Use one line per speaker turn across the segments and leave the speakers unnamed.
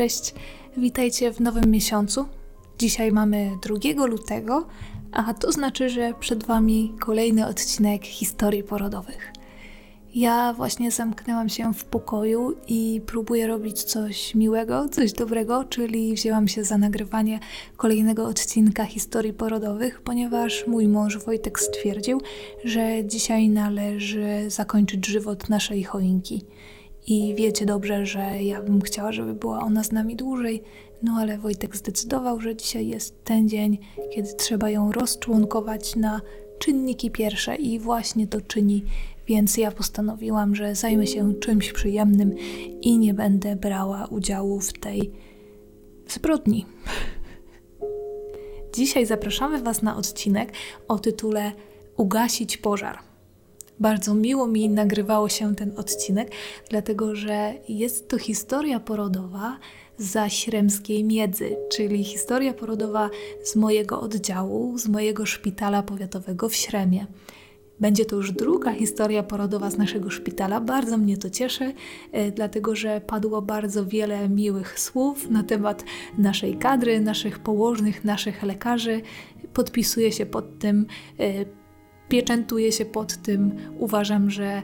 Cześć, witajcie w nowym miesiącu. Dzisiaj mamy 2 lutego, a to znaczy, że przed Wami kolejny odcinek historii porodowych. Ja właśnie zamknęłam się w pokoju i próbuję robić coś miłego, coś dobrego, czyli wzięłam się za nagrywanie kolejnego odcinka historii porodowych, ponieważ mój mąż Wojtek stwierdził, że dzisiaj należy zakończyć żywot naszej choinki. I wiecie dobrze, że ja bym chciała, żeby była ona z nami dłużej, no ale Wojtek zdecydował, że dzisiaj jest ten dzień, kiedy trzeba ją rozczłonkować na czynniki pierwsze i właśnie to czyni, więc ja postanowiłam, że zajmę się czymś przyjemnym i nie będę brała udziału w tej zbrodni. Dzisiaj zapraszamy Was na odcinek o tytule Ugasić pożar. Bardzo miło mi nagrywało się ten odcinek, dlatego że jest to historia porodowa za Śremskiej Miedzy, czyli historia porodowa z mojego oddziału, z mojego szpitala powiatowego w Śremie. Będzie to już druga historia porodowa z naszego szpitala. Bardzo mnie to cieszy, e, dlatego że padło bardzo wiele miłych słów na temat naszej kadry, naszych położnych, naszych lekarzy. Podpisuję się pod tym e, pieczętuję się pod tym. Uważam, że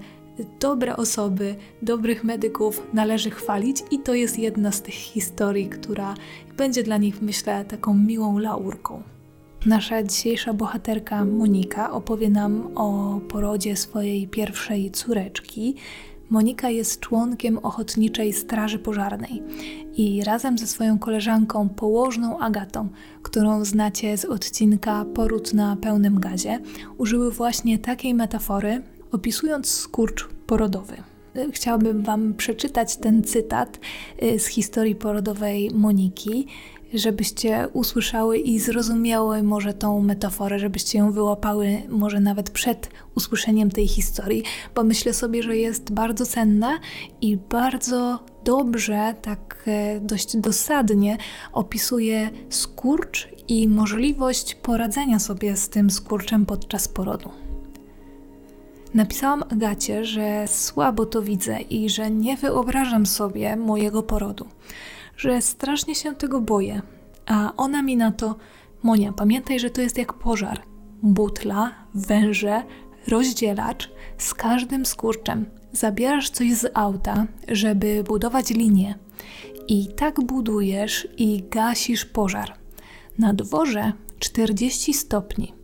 dobre osoby, dobrych medyków należy chwalić i to jest jedna z tych historii, która będzie dla nich, myślę, taką miłą laurką. Nasza dzisiejsza bohaterka Monika opowie nam o porodzie swojej pierwszej córeczki, Monika jest członkiem Ochotniczej Straży Pożarnej i razem ze swoją koleżanką położną Agatą, którą znacie z odcinka Poród na pełnym gazie, użyły właśnie takiej metafory, opisując skurcz porodowy. Chciałabym Wam przeczytać ten cytat y, z historii porodowej Moniki, żebyście usłyszały i zrozumiały może tą metaforę, żebyście ją wyłapały może nawet przed usłyszeniem tej historii, bo myślę sobie, że jest bardzo cenna i bardzo dobrze, tak e, dość dosadnie opisuje skurcz i możliwość poradzenia sobie z tym skurczem podczas porodu. Napisałam Agacie, że słabo to widzę i że nie wyobrażam sobie mojego porodu że strasznie się tego boję. A ona mi na to, Monia, pamiętaj, że to jest jak pożar. Butla, węże, rozdzielacz z każdym skurczem. Zabierasz coś z auta, żeby budować linię. I tak budujesz i gasisz pożar. Na dworze 40 stopni.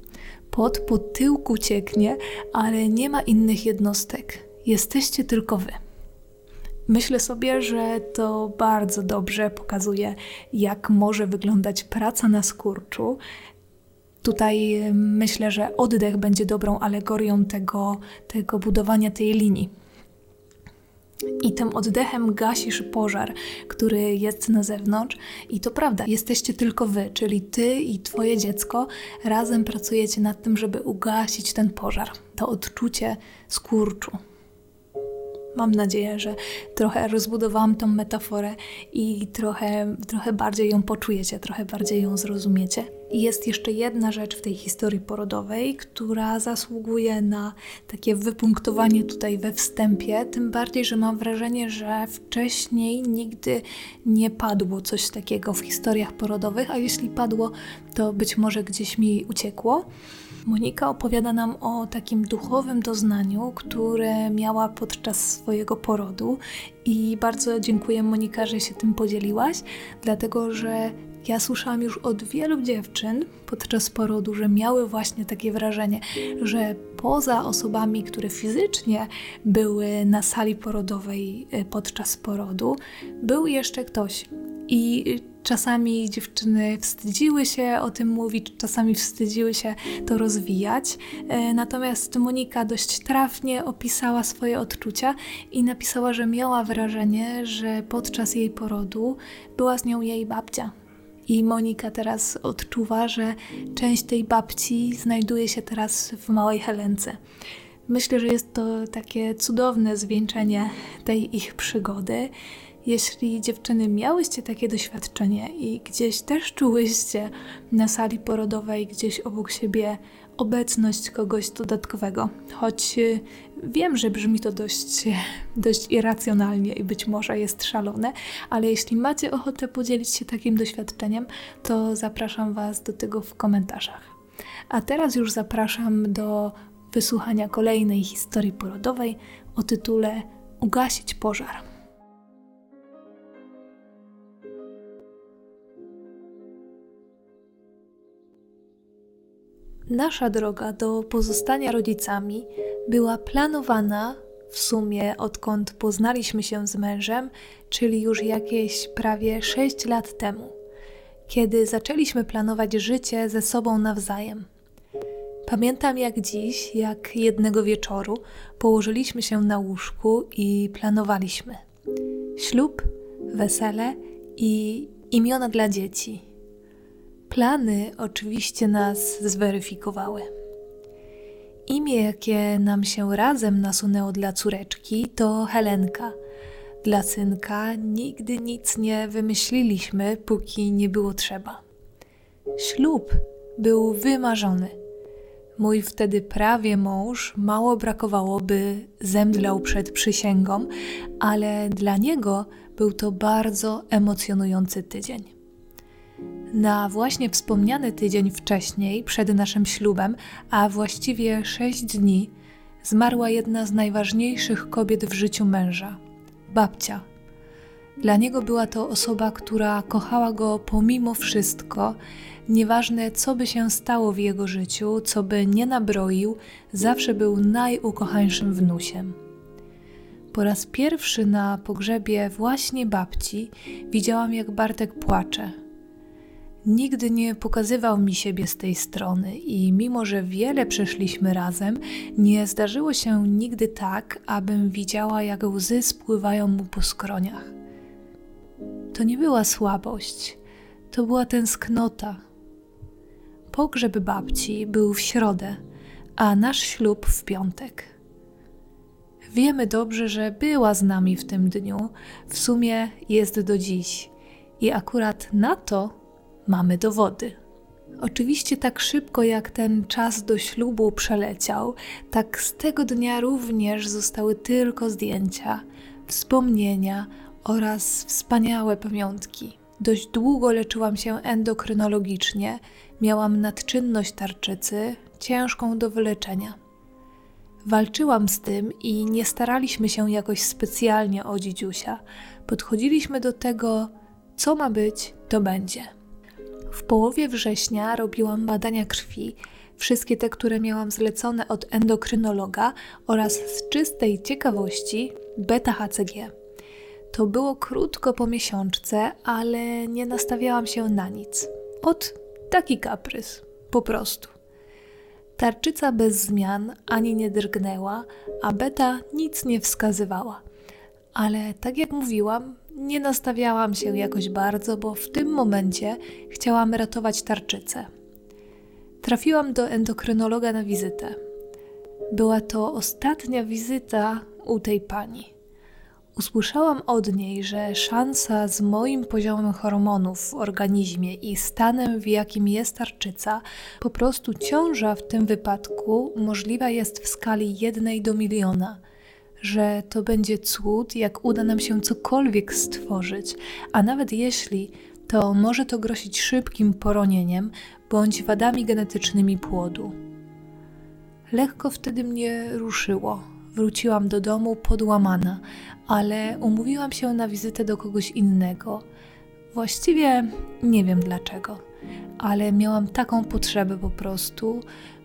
Pot po tyłku cieknie, ale nie ma innych jednostek. Jesteście tylko wy. Myślę sobie, że to bardzo dobrze pokazuje, jak może wyglądać praca na skurczu. Tutaj myślę, że oddech będzie dobrą alegorią tego, tego budowania tej linii. I tym oddechem gasisz pożar, który jest na zewnątrz. I to prawda, jesteście tylko wy, czyli ty i twoje dziecko razem pracujecie nad tym, żeby ugasić ten pożar, to odczucie skurczu. Mam nadzieję, że trochę rozbudowałam tą metaforę i trochę, trochę bardziej ją poczujecie, trochę bardziej ją zrozumiecie. Jest jeszcze jedna rzecz w tej historii porodowej, która zasługuje na takie wypunktowanie tutaj we wstępie, tym bardziej, że mam wrażenie, że wcześniej nigdy nie padło coś takiego w historiach porodowych, a jeśli padło, to być może gdzieś mi uciekło. Monika opowiada nam o takim duchowym doznaniu, które miała podczas swojego porodu i bardzo dziękuję Monika, że się tym podzieliłaś, dlatego że ja słyszałam już od wielu dziewczyn podczas porodu, że miały właśnie takie wrażenie, że poza osobami, które fizycznie były na sali porodowej e, podczas porodu, był jeszcze ktoś. I czasami dziewczyny wstydziły się o tym mówić, czasami wstydziły się to rozwijać. E, natomiast Monika dość trafnie opisała swoje odczucia i napisała, że miała wrażenie, że podczas jej porodu była z nią jej babcia, i Monika teraz odczuwa, że część tej babci znajduje się teraz w małej Helence. Myślę, że jest to takie cudowne zwieńczenie tej ich przygody. Jeśli dziewczyny miałyście takie doświadczenie i gdzieś też czułyście na sali porodowej, gdzieś obok siebie obecność kogoś dodatkowego, choć y, Wiem, że brzmi to dość, dość irracjonalnie i być może jest szalone, ale jeśli macie ochotę podzielić się takim doświadczeniem, to zapraszam Was do tego w komentarzach. A teraz już zapraszam do wysłuchania kolejnej historii porodowej o tytule Ugasić pożar. Nasza droga do pozostania rodzicami była planowana w sumie odkąd poznaliśmy się z mężem, czyli już jakieś prawie 6 lat temu, kiedy zaczęliśmy planować życie ze sobą nawzajem. Pamiętam jak dziś, jak jednego wieczoru położyliśmy się na łóżku i planowaliśmy ślub, wesele i imiona dla dzieci. Plany oczywiście nas zweryfikowały. Imię, jakie nam się razem nasunęło dla córeczki, to Helenka. Dla synka nigdy nic nie wymyśliliśmy, póki nie było trzeba. Ślub był wymarzony. Mój wtedy prawie mąż mało brakowało, by zemdlał przed przysięgą, ale dla niego był to bardzo emocjonujący tydzień. Na właśnie wspomniany tydzień wcześniej, przed naszym ślubem, a właściwie sześć dni, zmarła jedna z najważniejszych kobiet w życiu męża babcia. Dla niego była to osoba, która kochała go pomimo wszystko, nieważne co by się stało w jego życiu, co by nie nabroił, zawsze był najukochańszym wnusiem. Po raz pierwszy na pogrzebie właśnie babci widziałam, jak Bartek płacze Nigdy nie pokazywał mi siebie z tej strony i mimo, że wiele przeszliśmy razem, nie zdarzyło się nigdy tak, abym widziała, jak łzy spływają mu po skroniach. To nie była słabość, to była tęsknota. Pogrzeb babci był w środę, a nasz ślub w piątek. Wiemy dobrze, że była z nami w tym dniu, w sumie jest do dziś. I akurat na to mamy dowody. Oczywiście, tak szybko jak ten czas do ślubu przeleciał, tak z tego dnia również zostały tylko zdjęcia, wspomnienia oraz wspaniałe pamiątki. Dość długo leczyłam się endokrynologicznie, miałam nadczynność tarczycy, ciężką do wyleczenia. Walczyłam z tym i nie staraliśmy się jakoś specjalnie o dzidziusia. Podchodziliśmy do tego, co ma być, to będzie. W połowie września robiłam badania krwi, wszystkie te, które miałam zlecone od endokrynologa oraz z czystej ciekawości beta-HCG. To było krótko po miesiączce, ale nie nastawiałam się na nic. Ot, taki kaprys, po prostu. Tarczyca bez zmian ani nie drgnęła, a beta nic nie wskazywała. Ale tak jak mówiłam, nie nastawiałam się jakoś bardzo, bo w tym momencie chciałam ratować tarczycę. Trafiłam do endokrynologa na wizytę. Była to ostatnia wizyta u tej pani. Usłyszałam od niej, że szansa z moim poziomem hormonów w organizmie i stanem, w jakim jest tarczyca, po prostu ciąża w tym wypadku możliwa jest w skali jednej do miliona – że to będzie cud, jak uda nam się cokolwiek stworzyć, a nawet jeśli, to może to grozić szybkim poronieniem bądź wadami genetycznymi płodu. Lekko wtedy mnie ruszyło. Wróciłam do domu podłamana, ale umówiłam się na wizytę do kogoś innego. Właściwie nie wiem dlaczego, ale miałam taką potrzebę po prostu,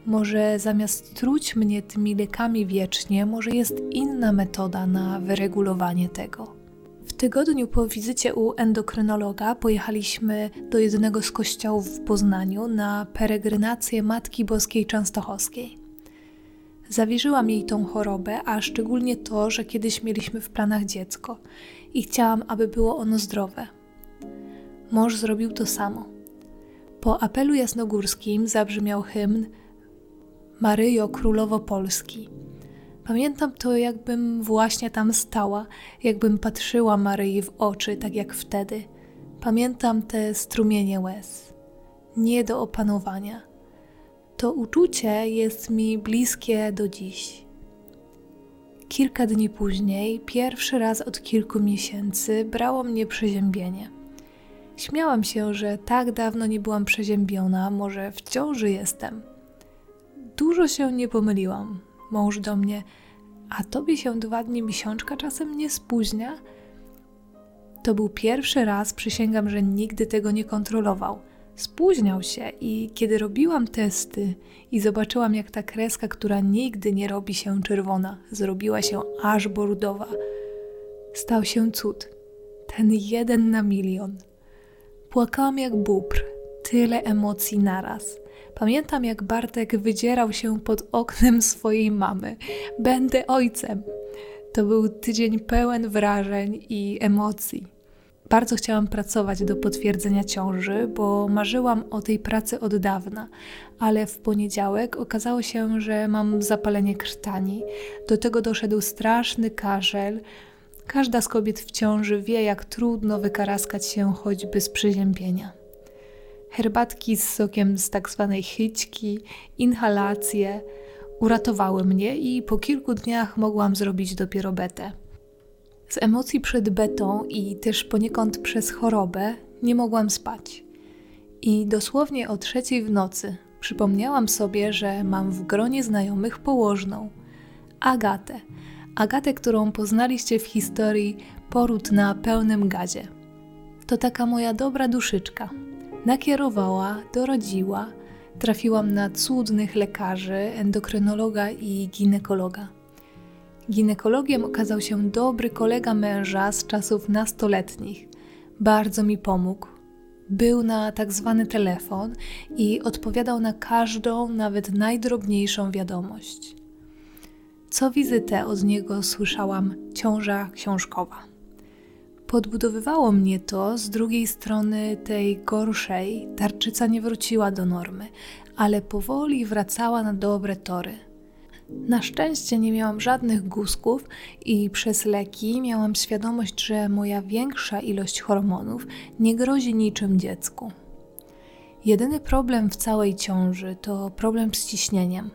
może zamiast truć mnie tymi lekami wiecznie, może jest inna metoda na wyregulowanie tego. W tygodniu po wizycie u endokrynologa pojechaliśmy do jednego z kościołów w Poznaniu na peregrinację Matki Boskiej Częstochowskiej. Zawierzyłam jej tą chorobę, a szczególnie to, że kiedyś mieliśmy w planach dziecko i chciałam, aby było ono zdrowe. Mąż zrobił to samo. Po apelu jasnogórskim zabrzmiał hymn Maryjo Królowo Polski. Pamiętam to, jakbym właśnie tam stała, jakbym patrzyła Maryi w oczy, tak jak wtedy. Pamiętam te strumienie łez. Nie do opanowania. To uczucie jest mi bliskie do dziś. kilka dni później, pierwszy raz od kilku miesięcy, brało mnie przeziębienie. Śmiałam się, że tak dawno nie byłam przeziębiona, może w ciąży jestem. Dużo się nie pomyliłam. Mąż do mnie, a tobie się dwa dni miesiączka czasem nie spóźnia? To był pierwszy raz, przysięgam, że nigdy tego nie kontrolował. Spóźniał się i kiedy robiłam testy i zobaczyłam, jak ta kreska, która nigdy nie robi się czerwona, zrobiła się aż bordowa, stał się cud. Ten jeden na milion. Płakałam jak bóbr, tyle emocji naraz. Pamiętam, jak Bartek wydzierał się pod oknem swojej mamy. Będę ojcem. To był tydzień pełen wrażeń i emocji. Bardzo chciałam pracować do potwierdzenia ciąży, bo marzyłam o tej pracy od dawna, ale w poniedziałek okazało się, że mam zapalenie krtani. Do tego doszedł straszny kaszel. Każda z kobiet w ciąży wie, jak trudno wykaraskać się choćby z przeziębienia. Herbatki z sokiem z tak zwanej chyćki, inhalacje uratowały mnie i po kilku dniach mogłam zrobić dopiero betę. Z emocji przed betą i też poniekąd przez chorobę nie mogłam spać. I dosłownie o trzeciej w nocy przypomniałam sobie, że mam w gronie znajomych położną Agatę. Agatę, którą poznaliście w historii Poród na pełnym gazie. To taka moja dobra duszyczka. Nakierowała, dorodziła, trafiłam na cudnych lekarzy, endokrynologa i ginekologa. Ginekologiem okazał się dobry kolega męża z czasów nastoletnich. Bardzo mi pomógł. Był na tak zwany telefon i odpowiadał na każdą, nawet najdrobniejszą wiadomość. Co wizytę od niego słyszałam ciąża książkowa. Podbudowywało mnie to, z drugiej strony tej gorszej, tarczyca nie wróciła do normy, ale powoli wracała na dobre tory – na szczęście nie miałam żadnych guzków i przez leki miałam świadomość, że moja większa ilość hormonów nie grozi niczym dziecku. Jedyny problem w całej ciąży to problem z ciśnieniem.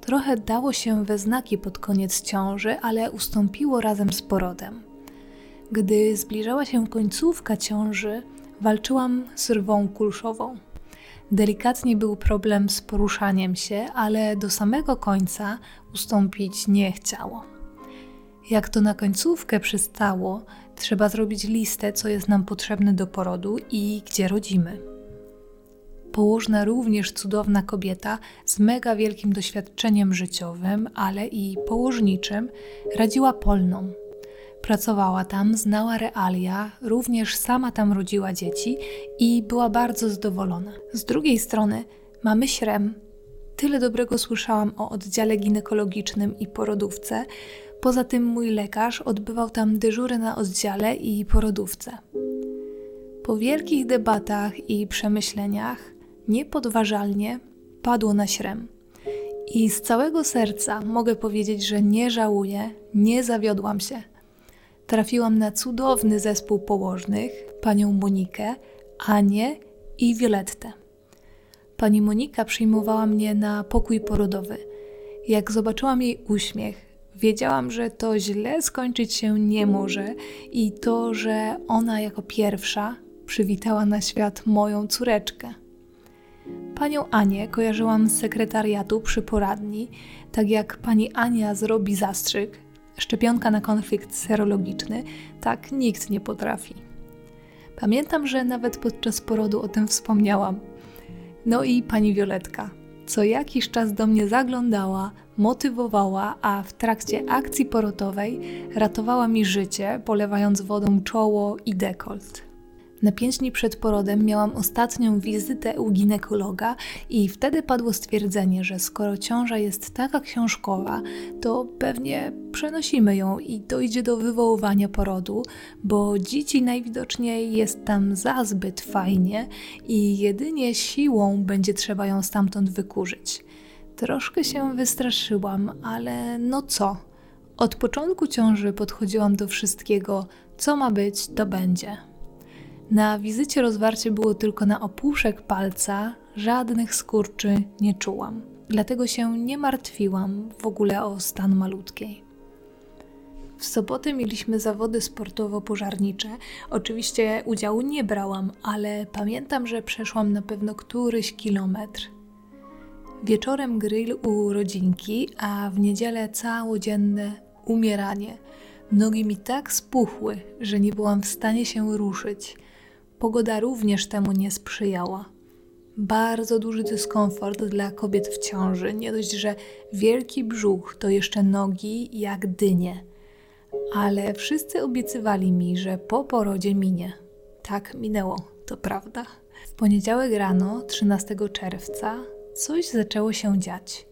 Trochę dało się we znaki pod koniec ciąży, ale ustąpiło razem z porodem. Gdy zbliżała się końcówka ciąży, walczyłam z rwą kulszową. Delikatnie był problem z poruszaniem się, ale do samego końca ustąpić nie chciało. Jak to na końcówkę przystało, trzeba zrobić listę, co jest nam potrzebne do porodu i gdzie rodzimy. Położna również cudowna kobieta z mega wielkim doświadczeniem życiowym, ale i położniczym, radziła polną Pracowała tam, znała realia, również sama tam rodziła dzieci i była bardzo zadowolona. Z drugiej strony mamy śrem. Tyle dobrego słyszałam o oddziale ginekologicznym i porodówce. Poza tym mój lekarz odbywał tam dyżury na oddziale i porodówce. Po wielkich debatach i przemyśleniach niepodważalnie padło na śrem. I z całego serca mogę powiedzieć, że nie żałuję, nie zawiodłam się trafiłam na cudowny zespół położnych, panią Monikę, Anię i Violettę. Pani Monika przyjmowała mnie na pokój porodowy. Jak zobaczyłam jej uśmiech, wiedziałam, że to źle skończyć się nie może i to, że ona jako pierwsza przywitała na świat moją córeczkę. Panią Anię kojarzyłam z sekretariatu przy poradni, tak jak pani Ania zrobi zastrzyk, szczepionka na konflikt serologiczny, tak nikt nie potrafi. Pamiętam, że nawet podczas porodu o tym wspomniałam. No i pani Violetka, co jakiś czas do mnie zaglądała, motywowała, a w trakcie akcji porotowej ratowała mi życie, polewając wodą czoło i dekolt. Na pięć dni przed porodem miałam ostatnią wizytę u ginekologa i wtedy padło stwierdzenie, że skoro ciąża jest taka książkowa, to pewnie przenosimy ją i dojdzie do wywoływania porodu, bo dzieci najwidoczniej jest tam za zbyt fajnie i jedynie siłą będzie trzeba ją stamtąd wykurzyć. Troszkę się wystraszyłam, ale no co? Od początku ciąży podchodziłam do wszystkiego, co ma być, to będzie. Na wizycie rozwarcie było tylko na opuszek palca, żadnych skurczy nie czułam. Dlatego się nie martwiłam w ogóle o stan malutkiej. W sobotę mieliśmy zawody sportowo-pożarnicze. Oczywiście udziału nie brałam, ale pamiętam, że przeszłam na pewno któryś kilometr. Wieczorem grill u rodzinki, a w niedzielę całodzienne umieranie. Nogi mi tak spuchły, że nie byłam w stanie się ruszyć. Pogoda również temu nie sprzyjała. Bardzo duży dyskomfort dla kobiet w ciąży. Nie dość, że wielki brzuch, to jeszcze nogi jak dynie. Ale wszyscy obiecywali mi, że po porodzie minie. Tak minęło, to prawda. W poniedziałek rano, 13 czerwca, coś zaczęło się dziać.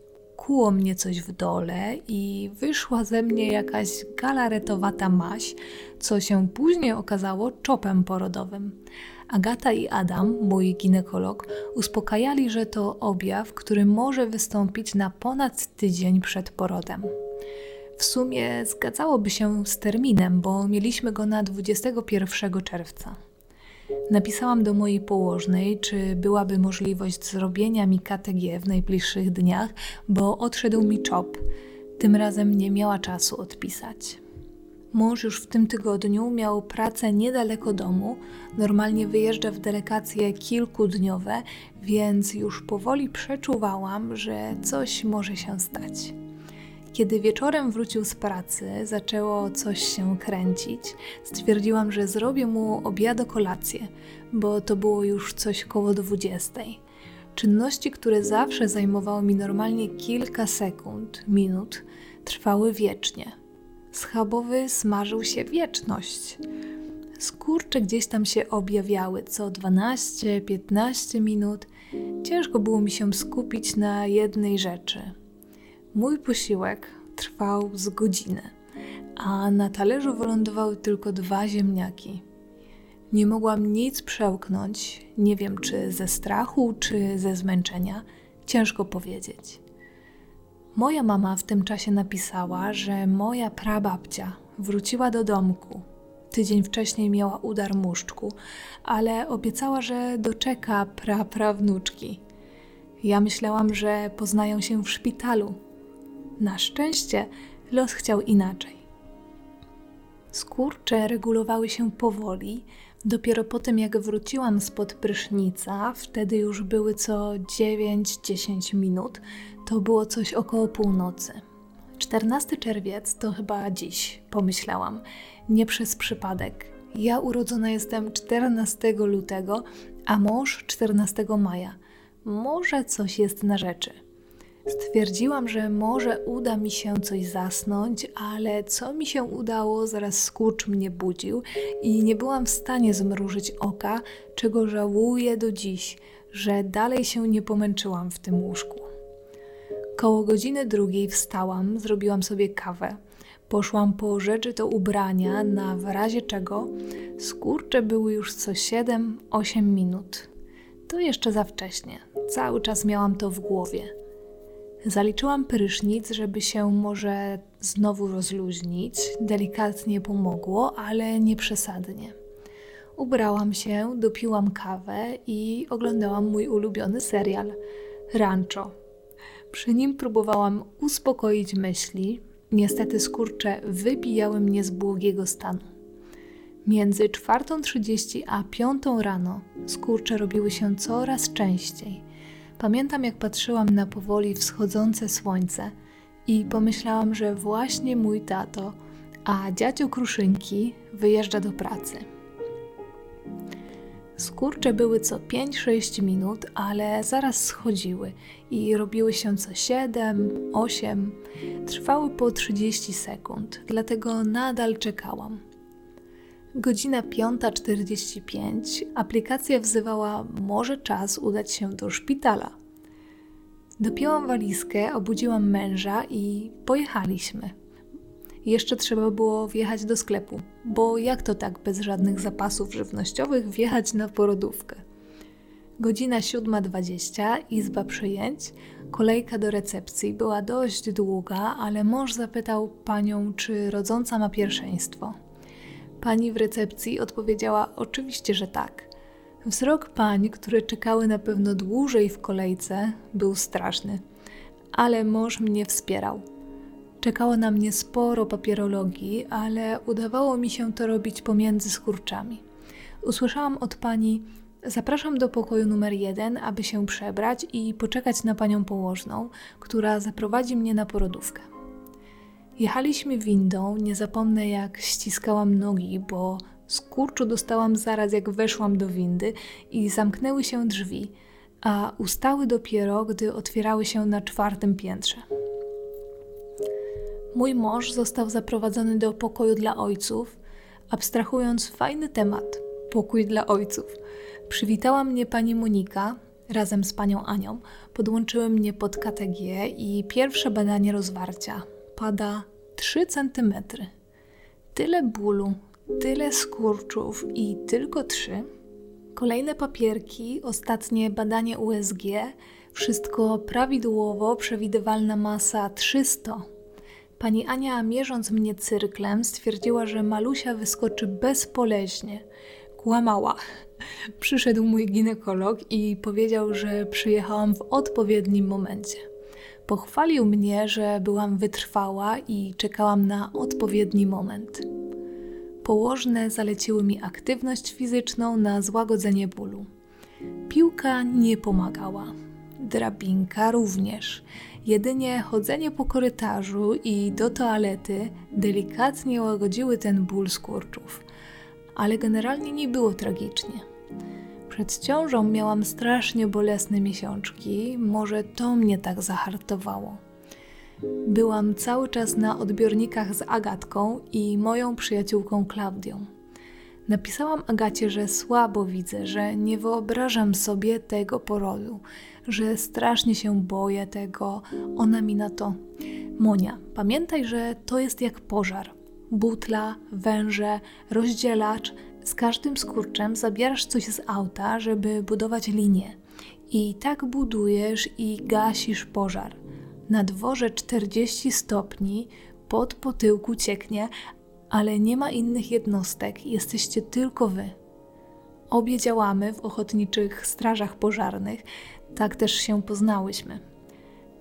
Kuło mnie coś w dole i wyszła ze mnie jakaś galaretowata maś, co się później okazało czopem porodowym. Agata i Adam, mój ginekolog, uspokajali, że to objaw, który może wystąpić na ponad tydzień przed porodem. W sumie zgadzałoby się z terminem, bo mieliśmy go na 21 czerwca. Napisałam do mojej położnej, czy byłaby możliwość zrobienia mi KTG w najbliższych dniach, bo odszedł mi czop. Tym razem nie miała czasu odpisać. Mąż już w tym tygodniu miał pracę niedaleko domu, normalnie wyjeżdża w delegacje kilkudniowe, więc już powoli przeczuwałam, że coś może się stać. Kiedy wieczorem wrócił z pracy, zaczęło coś się kręcić. Stwierdziłam, że zrobię mu obiad kolację, bo to było już coś koło dwudziestej. Czynności, które zawsze zajmowały mi normalnie kilka sekund, minut, trwały wiecznie. Schabowy smażył się wieczność. Skurcze gdzieś tam się objawiały co 12-15 minut. Ciężko było mi się skupić na jednej rzeczy. Mój posiłek trwał z godzinę, a na talerzu wylądowały tylko dwa ziemniaki. Nie mogłam nic przełknąć, nie wiem czy ze strachu, czy ze zmęczenia, ciężko powiedzieć. Moja mama w tym czasie napisała, że moja prababcia wróciła do domku. Tydzień wcześniej miała udar muszczku, ale obiecała, że doczeka praprawnuczki. Ja myślałam, że poznają się w szpitalu. Na szczęście los chciał inaczej. Skurcze regulowały się powoli. Dopiero po tym, jak wróciłam spod prysznica, wtedy już były co 9-10 minut, to było coś około północy. 14 czerwiec to chyba dziś, pomyślałam, nie przez przypadek. Ja urodzona jestem 14 lutego, a mąż 14 maja. Może coś jest na rzeczy. Stwierdziłam, że może uda mi się coś zasnąć, ale co mi się udało, zaraz skurcz mnie budził i nie byłam w stanie zmrużyć oka, czego żałuję do dziś, że dalej się nie pomęczyłam w tym łóżku. Koło godziny drugiej wstałam, zrobiłam sobie kawę. Poszłam po rzeczy do ubrania, na w razie czego skurcze były już co 7-8 minut. To jeszcze za wcześnie. Cały czas miałam to w głowie. Zaliczyłam prysznic, żeby się może znowu rozluźnić. Delikatnie pomogło, ale nie przesadnie. Ubrałam się, dopiłam kawę i oglądałam mój ulubiony serial Rancho. Przy nim próbowałam uspokoić myśli. Niestety skurcze wybijały mnie z błogiego stanu. Między 4.30 a 5 rano skurcze robiły się coraz częściej. Pamiętam, jak patrzyłam na powoli wschodzące słońce i pomyślałam, że właśnie mój tato, a dziadzio Kruszynki wyjeżdża do pracy. Skurcze były co 5-6 minut, ale zaraz schodziły i robiły się co 7, 8. Trwały po 30 sekund, dlatego nadal czekałam. Godzina 5.45 aplikacja wzywała, może czas udać się do szpitala. Dopięłam walizkę, obudziłam męża i pojechaliśmy. Jeszcze trzeba było wjechać do sklepu, bo jak to tak bez żadnych zapasów żywnościowych wjechać na porodówkę? Godzina 7.20, izba przyjęć. Kolejka do recepcji była dość długa, ale mąż zapytał panią, czy rodząca ma pierwszeństwo. Pani w recepcji odpowiedziała oczywiście, że tak. Wzrok pań, które czekały na pewno dłużej w kolejce, był straszny, ale mąż mnie wspierał. Czekało na mnie sporo papierologii, ale udawało mi się to robić pomiędzy skurczami. Usłyszałam od pani: Zapraszam do pokoju numer jeden, aby się przebrać i poczekać na panią położną, która zaprowadzi mnie na porodówkę. Jechaliśmy windą, nie zapomnę jak ściskałam nogi, bo skurczu dostałam zaraz jak weszłam do windy i zamknęły się drzwi, a ustały dopiero, gdy otwierały się na czwartym piętrze. Mój mąż został zaprowadzony do pokoju dla ojców, abstrahując fajny temat pokój dla ojców. Przywitała mnie pani Monika razem z panią Anią. Podłączyły mnie pod KTG i pierwsze badanie rozwarcia. Pada 3 cm. Tyle bólu, tyle skurczów i tylko 3. Kolejne papierki, ostatnie badanie USG, wszystko prawidłowo, przewidywalna masa 300. Pani Ania, mierząc mnie cyrklem, stwierdziła, że malusia wyskoczy bezpoleźnie. Kłamała. Przyszedł mój ginekolog i powiedział, że przyjechałam w odpowiednim momencie. Pochwalił mnie, że byłam wytrwała i czekałam na odpowiedni moment. Położne zaleciły mi aktywność fizyczną na złagodzenie bólu. Piłka nie pomagała. Drabinka również. Jedynie chodzenie po korytarzu i do toalety delikatnie łagodziły ten ból skurczów ale generalnie nie było tragicznie. Przed ciążą miałam strasznie bolesne miesiączki, może to mnie tak zahartowało. Byłam cały czas na odbiornikach z Agatką i moją przyjaciółką Klaudią. Napisałam Agacie, że słabo widzę, że nie wyobrażam sobie tego porodu, że strasznie się boję tego. Ona mi na to: Monia, pamiętaj, że to jest jak pożar butla, węże, rozdzielacz. Z każdym skurczem zabierasz coś z auta, żeby budować linię. I tak budujesz i gasisz pożar. Na dworze 40 stopni, pod potyłku cieknie, ale nie ma innych jednostek, jesteście tylko wy. Obie działamy w ochotniczych strażach pożarnych, tak też się poznałyśmy.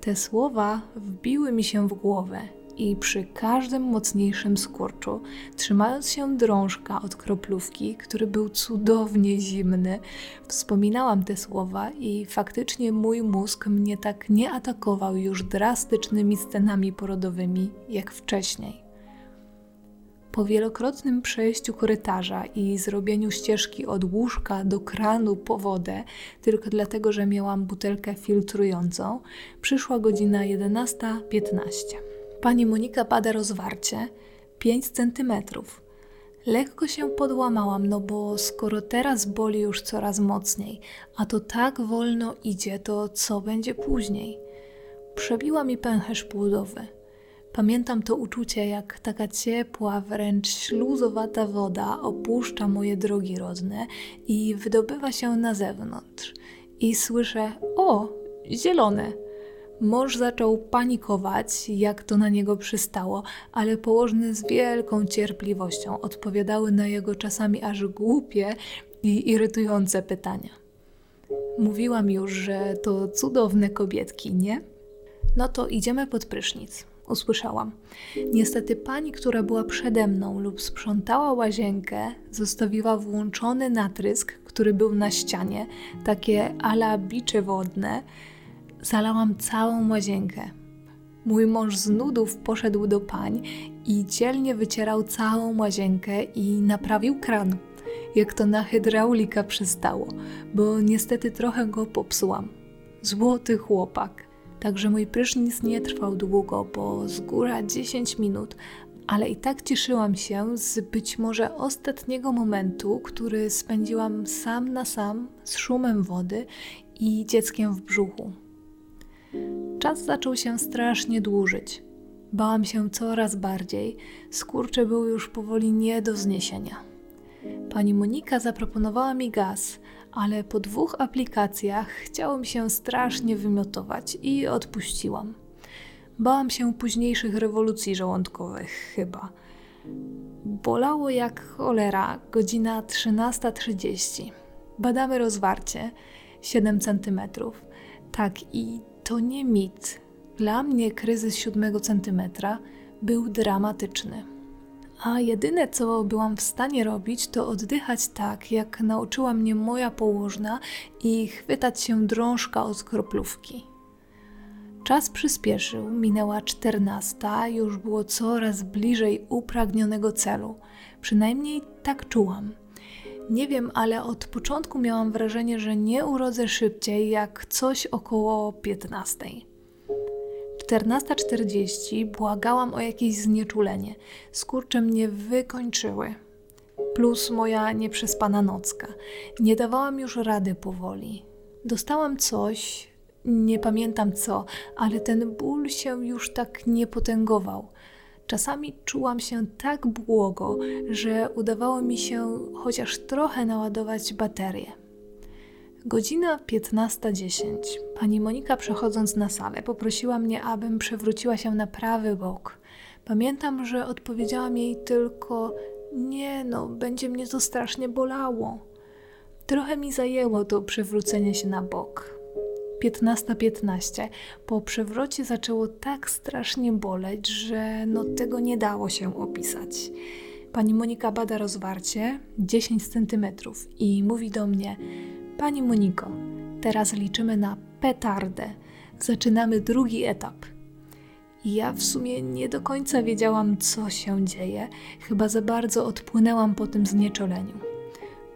Te słowa wbiły mi się w głowę i przy każdym mocniejszym skurczu, trzymając się drążka od kroplówki, który był cudownie zimny, wspominałam te słowa i faktycznie mój mózg mnie tak nie atakował już drastycznymi scenami porodowymi jak wcześniej. Po wielokrotnym przejściu korytarza i zrobieniu ścieżki od łóżka do kranu po wodę, tylko dlatego, że miałam butelkę filtrującą, przyszła godzina 11.15. Pani Monika bada rozwarcie 5 centymetrów. Lekko się podłamałam, no bo skoro teraz boli już coraz mocniej, a to tak wolno idzie, to co będzie później? Przebiła mi pęcherz płodowy. Pamiętam to uczucie, jak taka ciepła, wręcz śluzowata woda opuszcza moje drogi rodne i wydobywa się na zewnątrz. I słyszę: O, zielone! Mąż zaczął panikować, jak to na niego przystało, ale położne z wielką cierpliwością odpowiadały na jego czasami aż głupie i irytujące pytania. Mówiłam już, że to cudowne kobietki, nie? No to idziemy pod prysznic. Usłyszałam. Niestety pani, która była przede mną lub sprzątała łazienkę, zostawiła włączony natrysk, który był na ścianie, takie ala bicze wodne, Zalałam całą łazienkę. Mój mąż z nudów poszedł do pań i dzielnie wycierał całą łazienkę i naprawił kran, jak to na hydraulika przystało, bo niestety trochę go popsułam. Złoty chłopak. Także mój prysznic nie trwał długo, bo z góra 10 minut, ale i tak cieszyłam się z być może ostatniego momentu, który spędziłam sam na sam z szumem wody i dzieckiem w brzuchu. Czas zaczął się strasznie dłużyć. Bałam się coraz bardziej, skurcze były już powoli nie do zniesienia. Pani Monika zaproponowała mi gaz, ale po dwóch aplikacjach chciało mi się strasznie wymiotować i odpuściłam. Bałam się późniejszych rewolucji żołądkowych, chyba. Bolało jak cholera, godzina 13.30. Badamy rozwarcie 7 cm. Tak, i to nie mit. Dla mnie kryzys siódmego centymetra był dramatyczny. A jedyne, co byłam w stanie robić, to oddychać tak, jak nauczyła mnie moja położna i chwytać się drążka od kroplówki. Czas przyspieszył, minęła czternasta, już było coraz bliżej upragnionego celu. Przynajmniej tak czułam. Nie wiem, ale od początku miałam wrażenie, że nie urodzę szybciej jak coś około 15. 14.40 błagałam o jakieś znieczulenie. Skurcze mnie wykończyły. Plus moja nieprzespana nocka. Nie dawałam już rady powoli. Dostałam coś, nie pamiętam co, ale ten ból się już tak nie potęgował. Czasami czułam się tak błogo, że udawało mi się chociaż trochę naładować baterię. Godzina 15.10. Pani Monika, przechodząc na salę, poprosiła mnie, abym przewróciła się na prawy bok. Pamiętam, że odpowiedziałam jej tylko: Nie, no, będzie mnie to strasznie bolało. Trochę mi zajęło to przewrócenie się na bok. 15.15. Po przewrocie zaczęło tak strasznie boleć, że no tego nie dało się opisać. Pani Monika bada rozwarcie 10 cm i mówi do mnie: Pani Moniko, teraz liczymy na petardę. Zaczynamy drugi etap. Ja w sumie nie do końca wiedziałam, co się dzieje, chyba za bardzo odpłynęłam po tym znieczoleniu.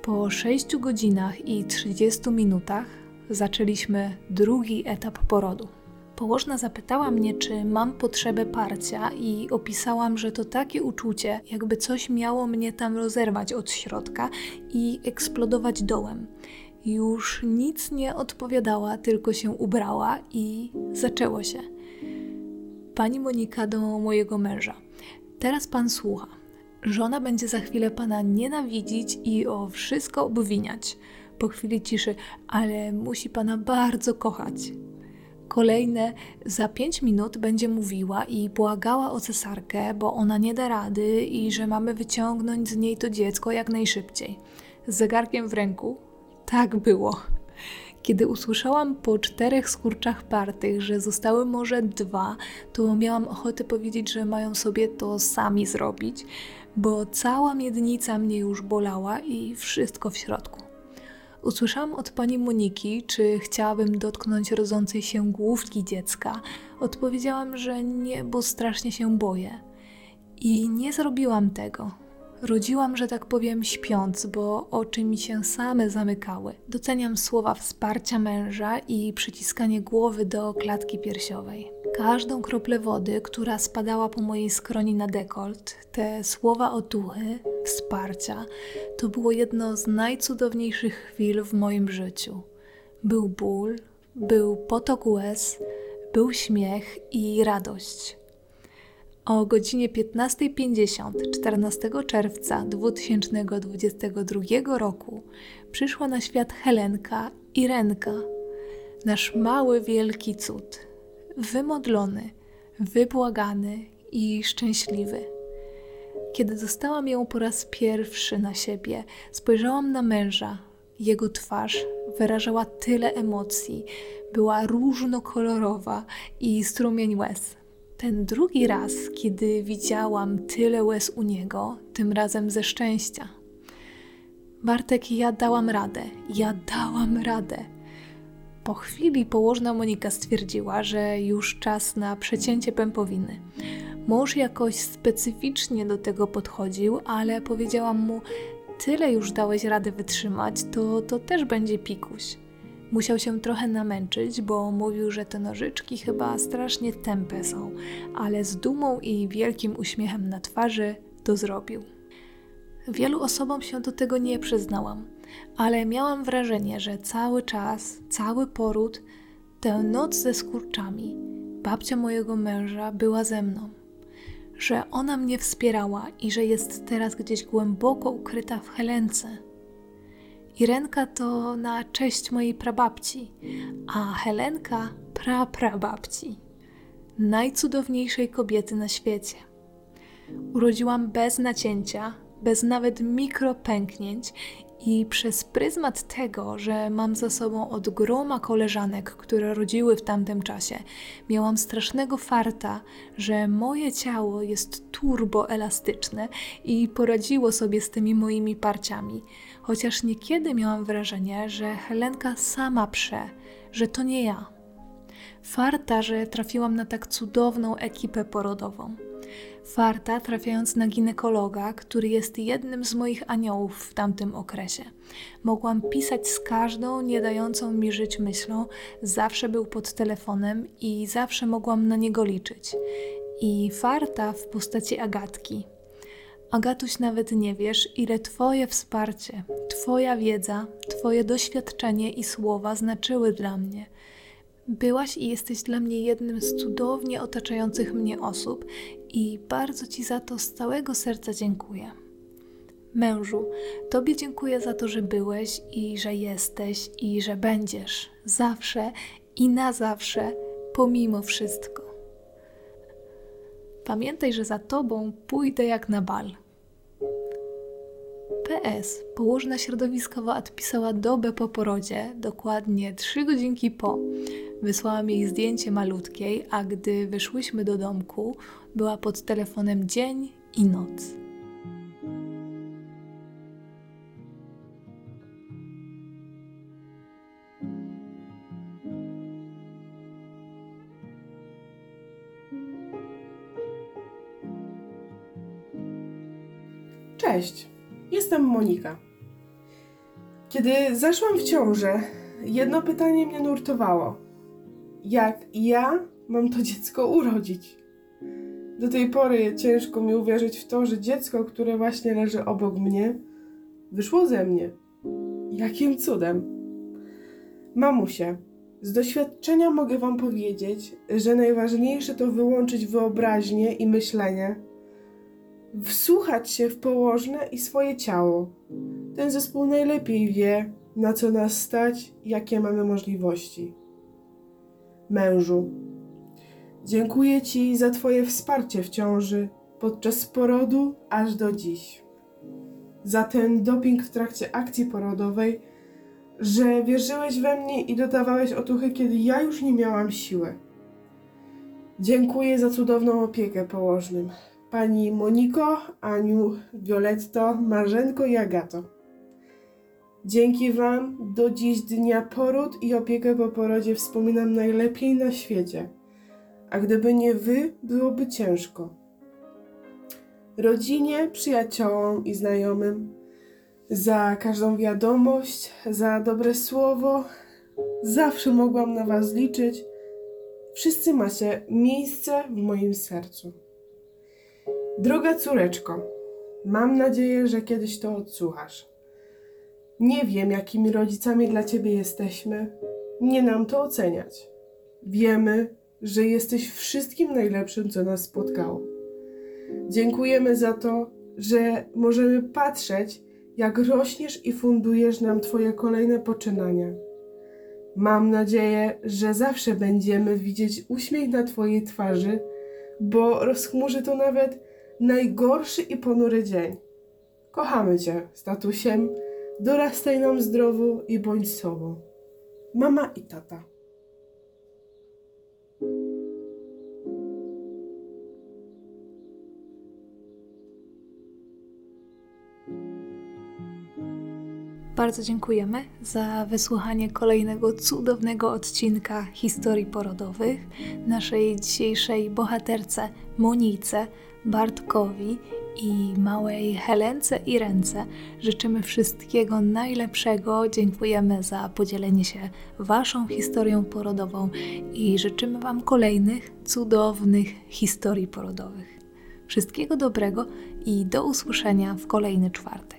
Po 6 godzinach i 30 minutach zaczęliśmy drugi etap porodu. Położna zapytała mnie, czy mam potrzebę parcia, i opisałam, że to takie uczucie, jakby coś miało mnie tam rozerwać od środka i eksplodować dołem. Już nic nie odpowiadała, tylko się ubrała i zaczęło się. Pani Monika do mojego męża. Teraz pan słucha. Żona będzie za chwilę pana nienawidzić i o wszystko obwiniać po chwili ciszy, ale musi pana bardzo kochać. Kolejne za pięć minut będzie mówiła i błagała o cesarkę, bo ona nie da rady i że mamy wyciągnąć z niej to dziecko jak najszybciej. Z zegarkiem w ręku. Tak było. Kiedy usłyszałam po czterech skurczach partych, że zostały może dwa, to miałam ochotę powiedzieć, że mają sobie to sami zrobić, bo cała miednica mnie już bolała i wszystko w środku. Usłyszałam od pani Moniki, czy chciałabym dotknąć rodzącej się główki dziecka. Odpowiedziałam, że nie, bo strasznie się boję. I nie zrobiłam tego. Rodziłam, że tak powiem, śpiąc, bo oczy mi się same zamykały. Doceniam słowa wsparcia męża i przyciskanie głowy do klatki piersiowej. Każdą kroplę wody, która spadała po mojej skroni na dekolt, te słowa otuchy, wsparcia, to było jedno z najcudowniejszych chwil w moim życiu. Był ból, był potok łez, był śmiech i radość. O godzinie 15.50 14 czerwca 2022 roku przyszła na świat Helenka i Renka, nasz mały wielki cud, wymodlony, wybłagany i szczęśliwy. Kiedy dostałam ją po raz pierwszy na siebie, spojrzałam na męża. Jego twarz wyrażała tyle emocji, była różnokolorowa i strumień łez. Ten drugi raz, kiedy widziałam tyle łez u niego, tym razem ze szczęścia. Bartek, ja dałam radę, ja dałam radę. Po chwili położna Monika stwierdziła, że już czas na przecięcie pępowiny. Mąż jakoś specyficznie do tego podchodził, ale powiedziałam mu: Tyle już dałeś radę wytrzymać, to to też będzie pikuś. Musiał się trochę namęczyć, bo mówił, że te nożyczki chyba strasznie tępe są, ale z dumą i wielkim uśmiechem na twarzy to zrobił. Wielu osobom się do tego nie przyznałam, ale miałam wrażenie, że cały czas, cały poród, tę noc ze skurczami, babcia mojego męża była ze mną. Że ona mnie wspierała i że jest teraz gdzieś głęboko ukryta w Helence Irenka to na cześć mojej prababci, a Helenka praprababci, najcudowniejszej kobiety na świecie. Urodziłam bez nacięcia, bez nawet mikropęknięć I przez pryzmat tego, że mam za sobą od groma koleżanek, które rodziły w tamtym czasie, miałam strasznego farta, że moje ciało jest turboelastyczne i poradziło sobie z tymi moimi parciami. Chociaż niekiedy miałam wrażenie, że Helenka sama prze, że to nie ja. Farta, że trafiłam na tak cudowną ekipę porodową. Farta trafiając na ginekologa, który jest jednym z moich aniołów w tamtym okresie. Mogłam pisać z każdą nie dającą mi żyć myślą, zawsze był pod telefonem i zawsze mogłam na niego liczyć. I farta w postaci Agatki. Agatuś, nawet nie wiesz, ile Twoje wsparcie, Twoja wiedza, Twoje doświadczenie i słowa znaczyły dla mnie – Byłaś i jesteś dla mnie jednym z cudownie otaczających mnie osób i bardzo Ci za to z całego serca dziękuję. Mężu, Tobie dziękuję za to, że byłeś i że jesteś i że będziesz zawsze i na zawsze, pomimo wszystko. Pamiętaj, że za Tobą pójdę jak na bal. PS. Położna środowiskowa odpisała dobę po porodzie, dokładnie trzy godzinki po. Wysłałam jej zdjęcie malutkiej, a gdy wyszłyśmy do domku, była pod telefonem dzień i noc.
Cześć, jestem Monika. Kiedy zaszłam w ciążę, jedno pytanie mnie nurtowało. Jak ja mam to dziecko urodzić? Do tej pory ciężko mi uwierzyć w to, że dziecko, które właśnie leży obok mnie, wyszło ze mnie. Jakim cudem? Mamusie, z doświadczenia mogę Wam powiedzieć, że najważniejsze to wyłączyć wyobraźnię i myślenie, wsłuchać się w położne i swoje ciało. Ten zespół najlepiej wie, na co nas stać, jakie mamy możliwości. Mężu, dziękuję Ci za Twoje wsparcie w ciąży podczas porodu aż do dziś. Za ten doping w trakcie akcji porodowej, że wierzyłeś we mnie i dodawałeś otuchy, kiedy ja już nie miałam siły. Dziękuję za cudowną opiekę położnym. Pani Moniko, Aniu, Violetto, Marzenko i Agato. Dzięki Wam do dziś dnia poród i opiekę po porodzie wspominam najlepiej na świecie. A gdyby nie Wy, byłoby ciężko. Rodzinie, przyjaciołom i znajomym za każdą wiadomość, za dobre słowo. Zawsze mogłam na Was liczyć. Wszyscy macie miejsce w moim sercu. Droga córeczko, mam nadzieję, że kiedyś to odsłuchasz. Nie wiem, jakimi rodzicami dla ciebie jesteśmy. Nie nam to oceniać. Wiemy, że jesteś wszystkim najlepszym, co nas spotkało. Dziękujemy za to, że możemy patrzeć, jak rośniesz i fundujesz nam Twoje kolejne poczynania. Mam nadzieję, że zawsze będziemy widzieć uśmiech na Twojej twarzy, bo rozchmurzy to nawet najgorszy i ponury dzień. Kochamy Cię, statusiem Dorastaj nam zdrowo i bądź sobą. Mama i tata.
Bardzo dziękujemy za wysłuchanie kolejnego cudownego odcinka historii porodowych naszej dzisiejszej bohaterce Monice, Bartkowi i małej Helence i Ręce życzymy wszystkiego najlepszego. Dziękujemy za podzielenie się Waszą historią porodową i życzymy Wam kolejnych cudownych historii porodowych. Wszystkiego dobrego i do usłyszenia w kolejny czwartek.